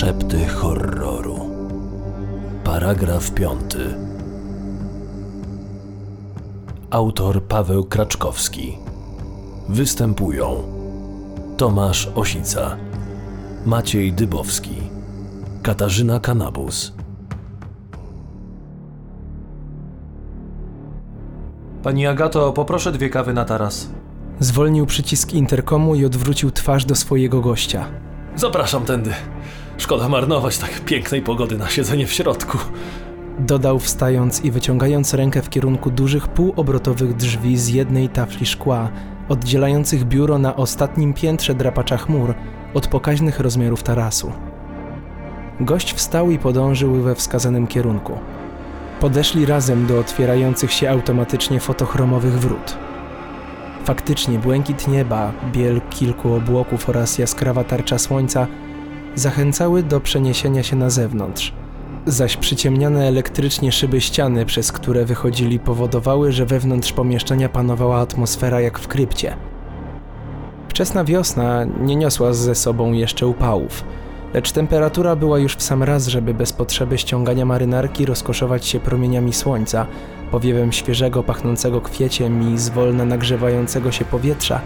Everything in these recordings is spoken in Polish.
Szepty horroru. Paragraf piąty. Autor Paweł Kraczkowski. Występują Tomasz Osica, Maciej Dybowski, Katarzyna Kanabus. Pani Agato, poproszę dwie kawy na taras. Zwolnił przycisk interkomu i odwrócił twarz do swojego gościa. Zapraszam tędy. Szkoda marnować tak pięknej pogody na siedzenie w środku. Dodał wstając i wyciągając rękę w kierunku dużych półobrotowych drzwi z jednej tafli szkła, oddzielających biuro na ostatnim piętrze drapacza chmur od pokaźnych rozmiarów tarasu. Gość wstał i podążył we wskazanym kierunku. Podeszli razem do otwierających się automatycznie fotochromowych wrót. Faktycznie błękit nieba, biel kilku obłoków oraz jaskrawa tarcza słońca zachęcały do przeniesienia się na zewnątrz, zaś przyciemniane elektrycznie szyby ściany, przez które wychodzili, powodowały, że wewnątrz pomieszczenia panowała atmosfera jak w krypcie. Wczesna wiosna nie niosła ze sobą jeszcze upałów, lecz temperatura była już w sam raz, żeby bez potrzeby ściągania marynarki rozkoszować się promieniami słońca, powiewem świeżego, pachnącego kwieciem i zwolna nagrzewającego się powietrza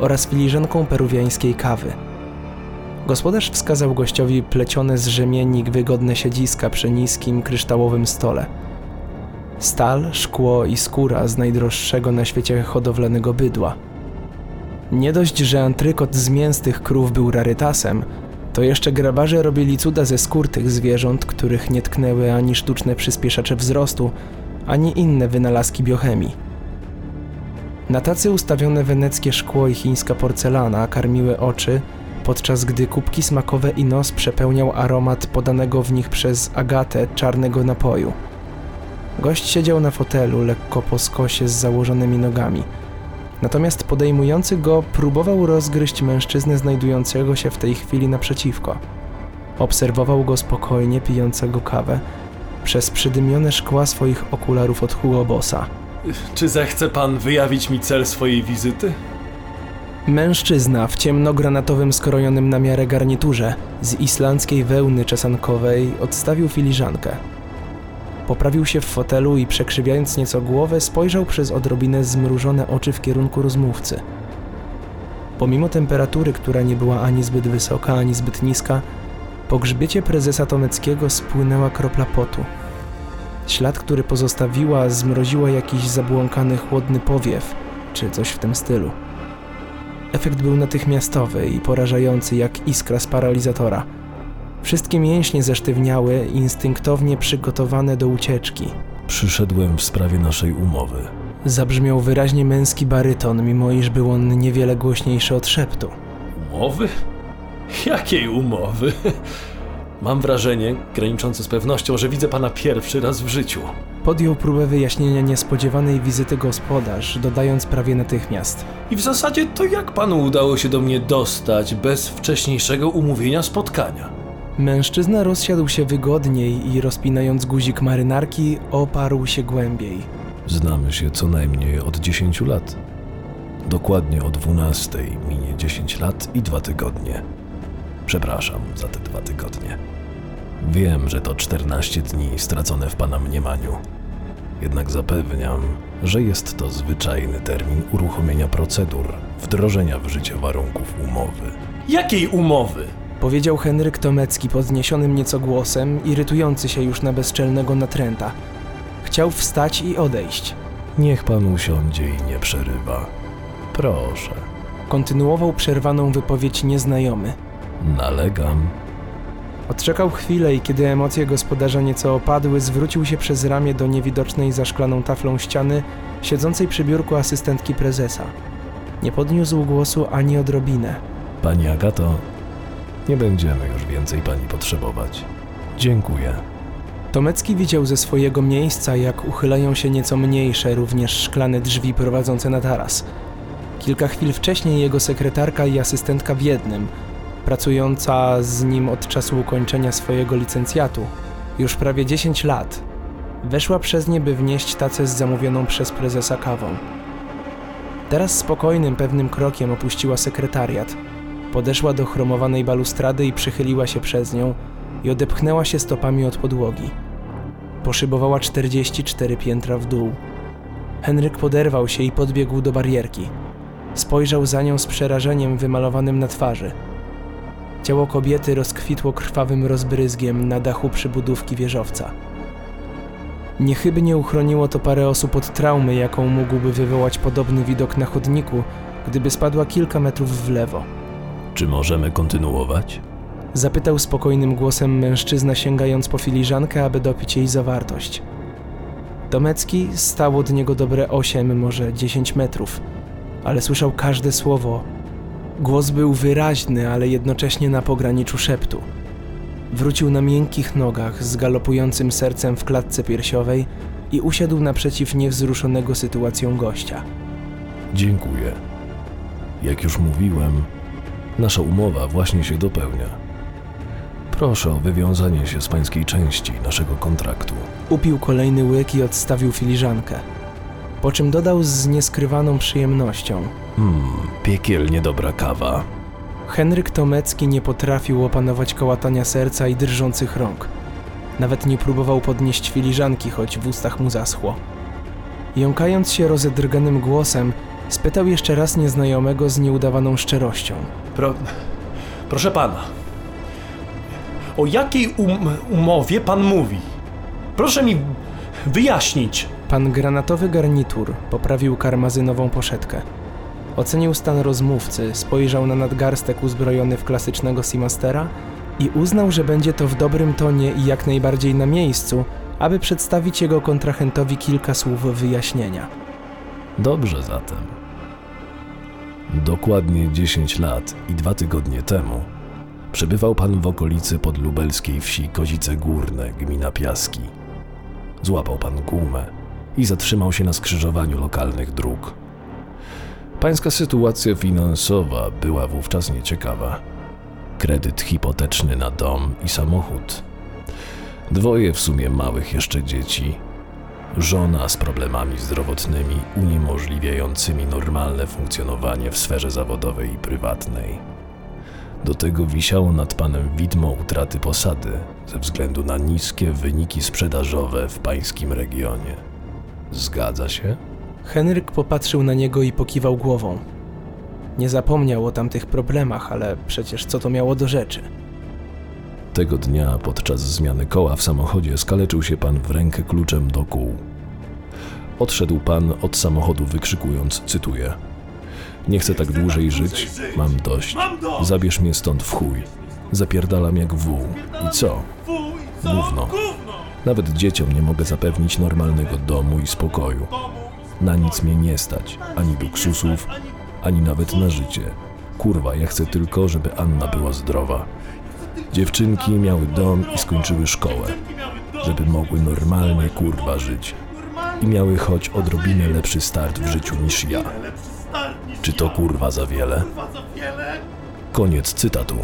oraz filiżanką peruwiańskiej kawy. Gospodarz wskazał gościowi plecione z rzemienik wygodne siedziska przy niskim, kryształowym stole. Stal, szkło i skóra z najdroższego na świecie hodowlanego bydła. Nie dość, że antrykot z mięsnych krów był rarytasem, to jeszcze grabarze robili cuda ze skór tych zwierząt, których nie tknęły ani sztuczne przyspieszacze wzrostu, ani inne wynalazki biochemii. Na tacy ustawione weneckie szkło i chińska porcelana karmiły oczy, podczas gdy kubki smakowe i nos przepełniał aromat podanego w nich przez Agatę czarnego napoju. Gość siedział na fotelu, lekko po skosie z założonymi nogami. Natomiast podejmujący go próbował rozgryźć mężczyznę znajdującego się w tej chwili naprzeciwko. Obserwował go spokojnie, pijącego kawę, przez przydymione szkła swoich okularów od Hugo Bossa. Czy zechce pan wyjawić mi cel swojej wizyty? Mężczyzna w ciemnogranatowym skrojonym na miarę garniturze z islandzkiej wełny czesankowej odstawił filiżankę. Poprawił się w fotelu i przekrzywiając nieco głowę spojrzał przez odrobinę zmrużone oczy w kierunku rozmówcy. Pomimo temperatury, która nie była ani zbyt wysoka, ani zbyt niska, po grzbiecie prezesa Tomeckiego spłynęła kropla potu. Ślad, który pozostawiła, zmroziła jakiś zabłąkany chłodny powiew, czy coś w tym stylu. Efekt był natychmiastowy i porażający jak iskra z paralizatora. Wszystkie mięśnie zesztywniały, instynktownie przygotowane do ucieczki. Przyszedłem w sprawie naszej umowy. Zabrzmiał wyraźnie męski baryton, mimo iż był on niewiele głośniejszy od szeptu. Umowy? Jakiej umowy? Mam wrażenie, graniczące z pewnością, że widzę pana pierwszy raz w życiu. Podjął próbę wyjaśnienia niespodziewanej wizyty gospodarz, dodając prawie natychmiast. I w zasadzie to jak panu udało się do mnie dostać bez wcześniejszego umówienia spotkania? Mężczyzna rozsiadł się wygodniej i rozpinając guzik marynarki, oparł się głębiej. Znamy się co najmniej od 10 lat. Dokładnie o 12 minie 10 lat i dwa tygodnie. Przepraszam za te dwa tygodnie. Wiem, że to 14 dni stracone w pana mniemaniu. Jednak zapewniam, że jest to zwyczajny termin uruchomienia procedur, wdrożenia w życie warunków umowy. Jakiej umowy? Powiedział Henryk Tomecki podniesionym nieco głosem, irytujący się już na bezczelnego natręta. Chciał wstać i odejść. Niech pan usiądzie i nie przerywa. Proszę, Kontynuował przerwaną wypowiedź nieznajomy. nalegam. Odczekał chwilę i kiedy emocje gospodarza nieco opadły, zwrócił się przez ramię do niewidocznej za szklaną taflą ściany, siedzącej przy biurku asystentki prezesa. Nie podniósł głosu ani odrobinę. Pani Agato, nie będziemy już więcej pani potrzebować. Dziękuję. Tomecki widział ze swojego miejsca, jak uchylają się nieco mniejsze, również szklane drzwi prowadzące na taras. Kilka chwil wcześniej jego sekretarka i asystentka w jednym, pracująca z nim od czasu ukończenia swojego licencjatu, już prawie 10 lat, weszła przez nie, by wnieść tacę z zamówioną przez prezesa kawą. Teraz spokojnym, pewnym krokiem opuściła sekretariat, Podeszła do chromowanej balustrady i przychyliła się przez nią i odepchnęła się stopami od podłogi. Poszybowała 44 piętra w dół. Henryk poderwał się i podbiegł do barierki. Spojrzał za nią z przerażeniem wymalowanym na twarzy. Ciało kobiety rozkwitło krwawym rozbryzgiem na dachu przybudówki wieżowca. Niechybnie uchroniło to parę osób od traumy, jaką mógłby wywołać podobny widok na chodniku, gdyby spadła kilka metrów w lewo. Czy możemy kontynuować? Zapytał spokojnym głosem mężczyzna, sięgając po filiżankę, aby dopić jej zawartość. Domecki stał od niego dobre 8, może 10 metrów, ale słyszał każde słowo. Głos był wyraźny, ale jednocześnie na pograniczu szeptu. Wrócił na miękkich nogach z galopującym sercem w klatce piersiowej i usiadł naprzeciw niewzruszonego sytuacją gościa. Dziękuję. Jak już mówiłem, nasza umowa właśnie się dopełnia. Proszę o wywiązanie się z pańskiej części naszego kontraktu. Upił kolejny łyk i odstawił filiżankę. Po czym dodał z nieskrywaną przyjemnością. Hmm, piekielnie dobra kawa. Henryk Tomecki nie potrafił opanować kołatania serca i drżących rąk. Nawet nie próbował podnieść filiżanki, choć w ustach mu zaschło. Jąkając się rozedrganym głosem, spytał jeszcze raz nieznajomego z nieudawaną szczerością. Pro... Proszę pana. O jakiej um umowie pan mówi? Proszę mi wyjaśnić. Pan granatowy garnitur poprawił karmazynową poszetkę. Ocenił stan rozmówcy, spojrzał na nadgarstek uzbrojony w klasycznego Seamastera i uznał, że będzie to w dobrym tonie i jak najbardziej na miejscu, aby przedstawić jego kontrahentowi kilka słów wyjaśnienia. Dobrze zatem. Dokładnie 10 lat i dwa tygodnie temu przebywał pan w okolicy podlubelskiej wsi Kozice Górne, gmina Piaski. Złapał pan gumę i zatrzymał się na skrzyżowaniu lokalnych dróg. Pańska sytuacja finansowa była wówczas nieciekawa. Kredyt hipoteczny na dom i samochód. Dwoje w sumie małych jeszcze dzieci. Żona z problemami zdrowotnymi uniemożliwiającymi normalne funkcjonowanie w sferze zawodowej i prywatnej. Do tego wisiało nad panem widmo utraty posady ze względu na niskie wyniki sprzedażowe w pańskim regionie. Zgadza się? Henryk popatrzył na niego i pokiwał głową. Nie zapomniał o tamtych problemach, ale przecież co to miało do rzeczy? Tego dnia podczas zmiany koła w samochodzie skaleczył się pan w rękę kluczem do kół. Odszedł pan od samochodu wykrzykując, cytuję: Nie chcę tak dłużej żyć, mam dość. Zabierz mnie stąd w chuj. Zapierdalam jak wół. I co? Gówno. Nawet dzieciom nie mogę zapewnić normalnego domu i spokoju. Na nic mnie nie stać, ani luksusów, ani nawet na życie. Kurwa, ja chcę tylko, żeby Anna była zdrowa. Dziewczynki miały dom i skończyły szkołę, żeby mogły normalnie kurwa żyć. I miały choć odrobinę lepszy start w życiu niż ja. Czy to kurwa za wiele? Koniec cytatu.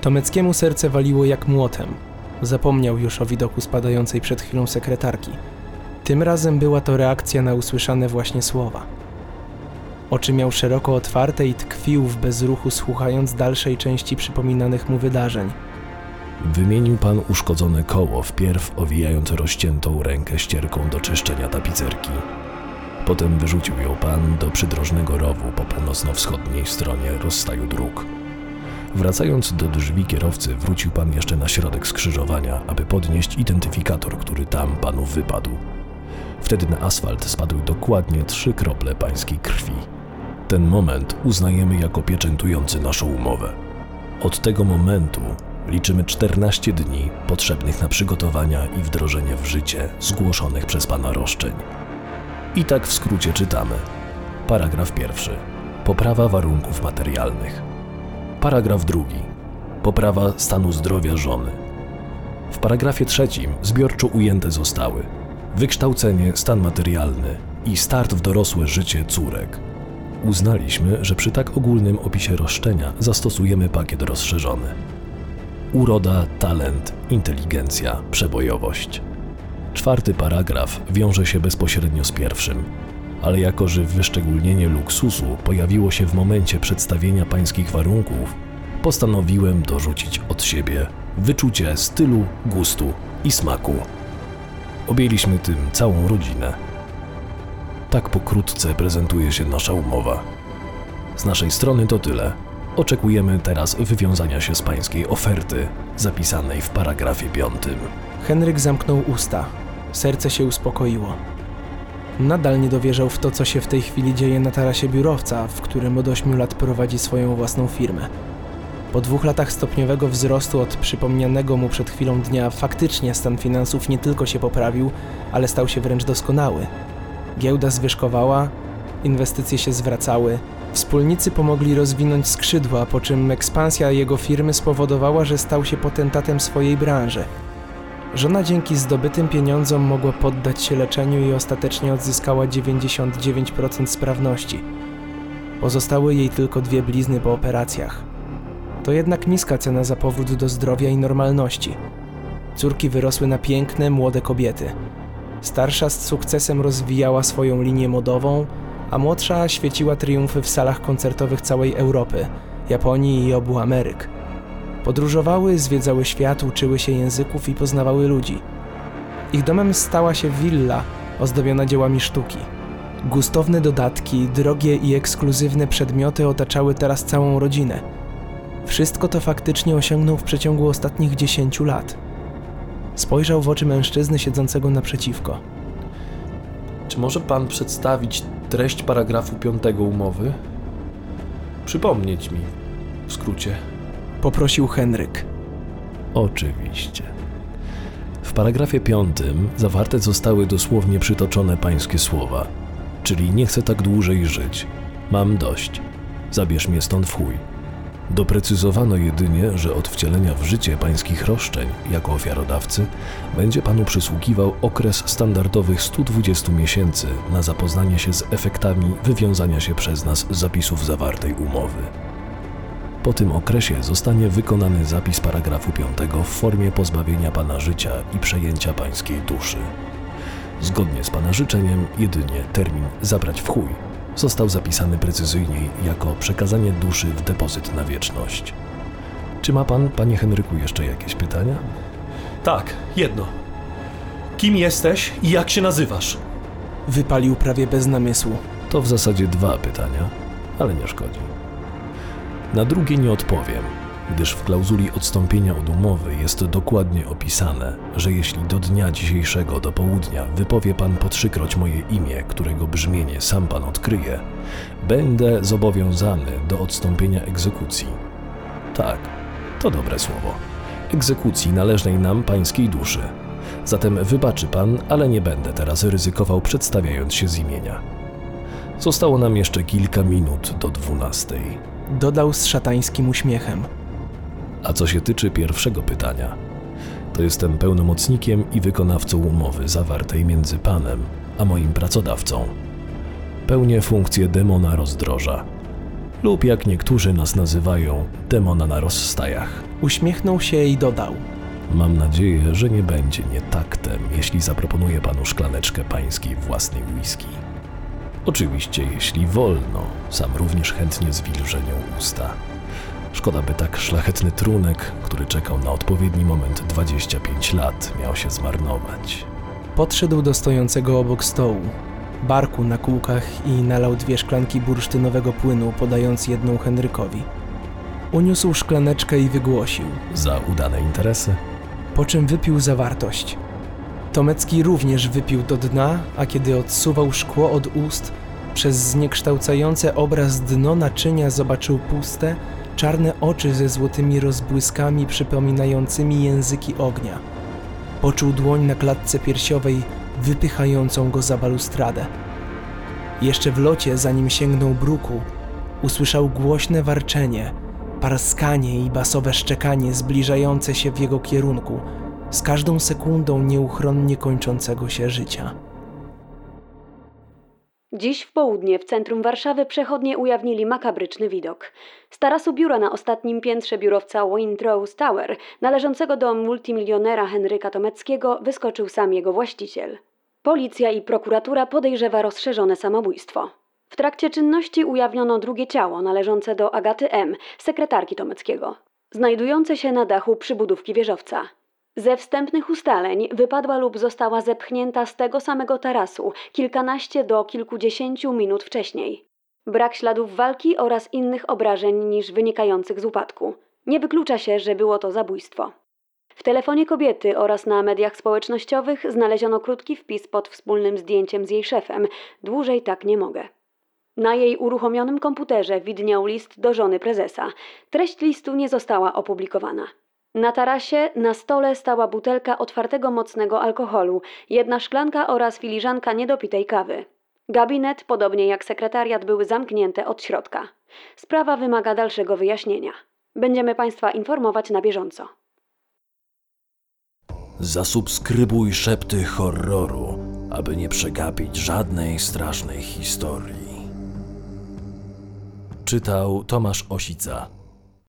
Tomeckiemu serce waliło jak młotem. Zapomniał już o widoku spadającej przed chwilą sekretarki. Tym razem była to reakcja na usłyszane właśnie słowa. Oczy miał szeroko otwarte i tkwił w bezruchu, słuchając dalszej części przypominanych mu wydarzeń. Wymienił pan uszkodzone koło, wpierw owijając rozciętą rękę ścierką do czyszczenia tapicerki. Potem wyrzucił ją pan do przydrożnego rowu po północno-wschodniej stronie rozstaju dróg. Wracając do drzwi kierowcy, wrócił pan jeszcze na środek skrzyżowania, aby podnieść identyfikator, który tam panu wypadł. Wtedy na asfalt spadły dokładnie trzy krople pańskiej krwi. Ten moment uznajemy jako pieczętujący naszą umowę. Od tego momentu liczymy 14 dni potrzebnych na przygotowania i wdrożenie w życie zgłoszonych przez pana roszczeń. I tak w skrócie czytamy. Paragraf pierwszy. Poprawa warunków materialnych. Paragraf drugi. Poprawa stanu zdrowia żony. W paragrafie trzecim zbiorczo ujęte zostały wykształcenie, stan materialny i start w dorosłe życie córek. Uznaliśmy, że przy tak ogólnym opisie roszczenia zastosujemy pakiet rozszerzony. Uroda, talent, inteligencja, przebojowość. Czwarty paragraf wiąże się bezpośrednio z pierwszym, ale jako że wyszczególnienie luksusu pojawiło się w momencie przedstawienia pańskich warunków, postanowiłem dorzucić od siebie wyczucie stylu, gustu i smaku. Objęliśmy tym całą rodzinę. Tak pokrótce prezentuje się nasza umowa. Z naszej strony to tyle. Oczekujemy teraz wywiązania się z pańskiej oferty, zapisanej w paragrafie piątym. Henryk zamknął usta. Serce się uspokoiło. Nadal nie dowierzał w to, co się w tej chwili dzieje na tarasie biurowca, w którym od 8 lat prowadzi swoją własną firmę. Po dwóch latach stopniowego wzrostu od przypomnianego mu przed chwilą dnia, faktycznie stan finansów nie tylko się poprawił, ale stał się wręcz doskonały. Giełda zwyżkowała, inwestycje się zwracały, wspólnicy pomogli rozwinąć skrzydła, po czym ekspansja jego firmy spowodowała, że stał się potentatem swojej branży. Żona dzięki zdobytym pieniądzom mogła poddać się leczeniu i ostatecznie odzyskała 99% sprawności. Pozostały jej tylko dwie blizny po operacjach. To jednak niska cena za powrót do zdrowia i normalności. Córki wyrosły na piękne, młode kobiety. Starsza z sukcesem rozwijała swoją linię modową, a młodsza świeciła triumfy w salach koncertowych całej Europy, Japonii i obu Ameryk. Podróżowały, zwiedzały świat, uczyły się języków i poznawały ludzi. Ich domem stała się willa ozdobiona dziełami sztuki. Gustowne dodatki, drogie i ekskluzywne przedmioty otaczały teraz całą rodzinę. Wszystko to faktycznie osiągnął w przeciągu ostatnich 10 lat. Spojrzał w oczy mężczyzny siedzącego naprzeciwko. Czy może pan przedstawić treść paragrafu piątego umowy? Przypomnieć mi, w skrócie. Poprosił Henryk. Oczywiście. W paragrafie piątym zawarte zostały dosłownie przytoczone pańskie słowa, czyli nie chcę tak dłużej żyć. Mam dość. Zabierz mnie stąd w chuj. Doprecyzowano jedynie, że od wcielenia w życie pańskich roszczeń jako ofiarodawcy będzie panu przysługiwał okres standardowych 120 miesięcy na zapoznanie się z efektami wywiązania się przez nas zapisów zawartej umowy. Po tym okresie zostanie wykonany zapis paragrafu 5 w formie pozbawienia pana życia i przejęcia pańskiej duszy. Zgodnie z pana życzeniem, jedynie termin zabrać w chuj został zapisany precyzyjniej jako przekazanie duszy w depozyt na wieczność. Czy ma pan, panie Henryku, jeszcze jakieś pytania? Tak, jedno. Kim jesteś i jak się nazywasz? Wypalił prawie bez namysłu. To w zasadzie dwa pytania, ale nie szkodzi. Na drugie nie odpowiem, gdyż w klauzuli odstąpienia od umowy jest dokładnie opisane, że jeśli do dnia dzisiejszego do południa wypowie pan po trzykroć moje imię, którego brzmienie sam pan odkryje, będę zobowiązany do odstąpienia egzekucji. Tak, to dobre słowo. Egzekucji należnej nam pańskiej duszy. Zatem wybaczy pan, ale nie będę teraz ryzykował przedstawiając się z imienia. Zostało nam jeszcze kilka minut do dwunastej. Dodał z szatańskim uśmiechem. A co się tyczy pierwszego pytania, to jestem pełnomocnikiem i wykonawcą umowy zawartej między panem a moim pracodawcą. Pełnię funkcję demona rozdroża, lub jak niektórzy nas nazywają, demona na rozstajach. Uśmiechnął się i dodał. Mam nadzieję, że nie będzie nietaktem, jeśli zaproponuję panu szklaneczkę pańskiej własnej whisky. Oczywiście, jeśli wolno, sam również chętnie zwilżę nią usta. Szkoda, by tak szlachetny trunek, który czekał na odpowiedni moment 25 lat, miał się zmarnować. Podszedł do stojącego obok stołu, barku na kółkach i nalał dwie szklanki bursztynowego płynu, podając jedną Henrykowi. Uniósł szklaneczkę i wygłosił, Za udane interesy. po czym wypił zawartość. Tomecki również wypił do dna, a kiedy odsuwał szkło od ust, przez zniekształcające obraz dno naczynia zobaczył puste, czarne oczy ze złotymi rozbłyskami przypominającymi języki ognia. Poczuł dłoń na klatce piersiowej wypychającą go za balustradę. Jeszcze w locie, zanim sięgnął bruku, usłyszał głośne warczenie, parskanie i basowe szczekanie zbliżające się w jego kierunku, z każdą sekundą nieuchronnie kończącego się życia. Dziś w południe w centrum Warszawy przechodnie ujawnili makabryczny widok. Z tarasu biura na ostatnim piętrze biurowca Windrose Tower, należącego do multimilionera Henryka Tomeckiego, wyskoczył sam jego właściciel. Policja i prokuratura podejrzewa rozszerzone samobójstwo. W trakcie czynności ujawniono drugie ciało należące do Agaty M., sekretarki Tomeckiego, znajdujące się na dachu przybudówki wieżowca. Ze wstępnych ustaleń wypadła lub została zepchnięta z tego samego tarasu kilkanaście do kilkudziesięciu minut wcześniej. Brak śladów walki oraz innych obrażeń niż wynikających z upadku. Nie wyklucza się, że było to zabójstwo. W telefonie kobiety oraz na mediach społecznościowych znaleziono krótki wpis pod wspólnym zdjęciem z jej szefem. Dłużej tak nie mogę. Na jej uruchomionym komputerze widniał list do żony prezesa. Treść listu nie została opublikowana. Na tarasie na stole stała butelka otwartego mocnego alkoholu, jedna szklanka oraz filiżanka niedopitej kawy. Gabinet, podobnie jak sekretariat, były zamknięte od środka. Sprawa wymaga dalszego wyjaśnienia. Będziemy Państwa informować na bieżąco. Zasubskrybuj szepty horroru, aby nie przegapić żadnej strasznej historii. Czytał Tomasz Osica.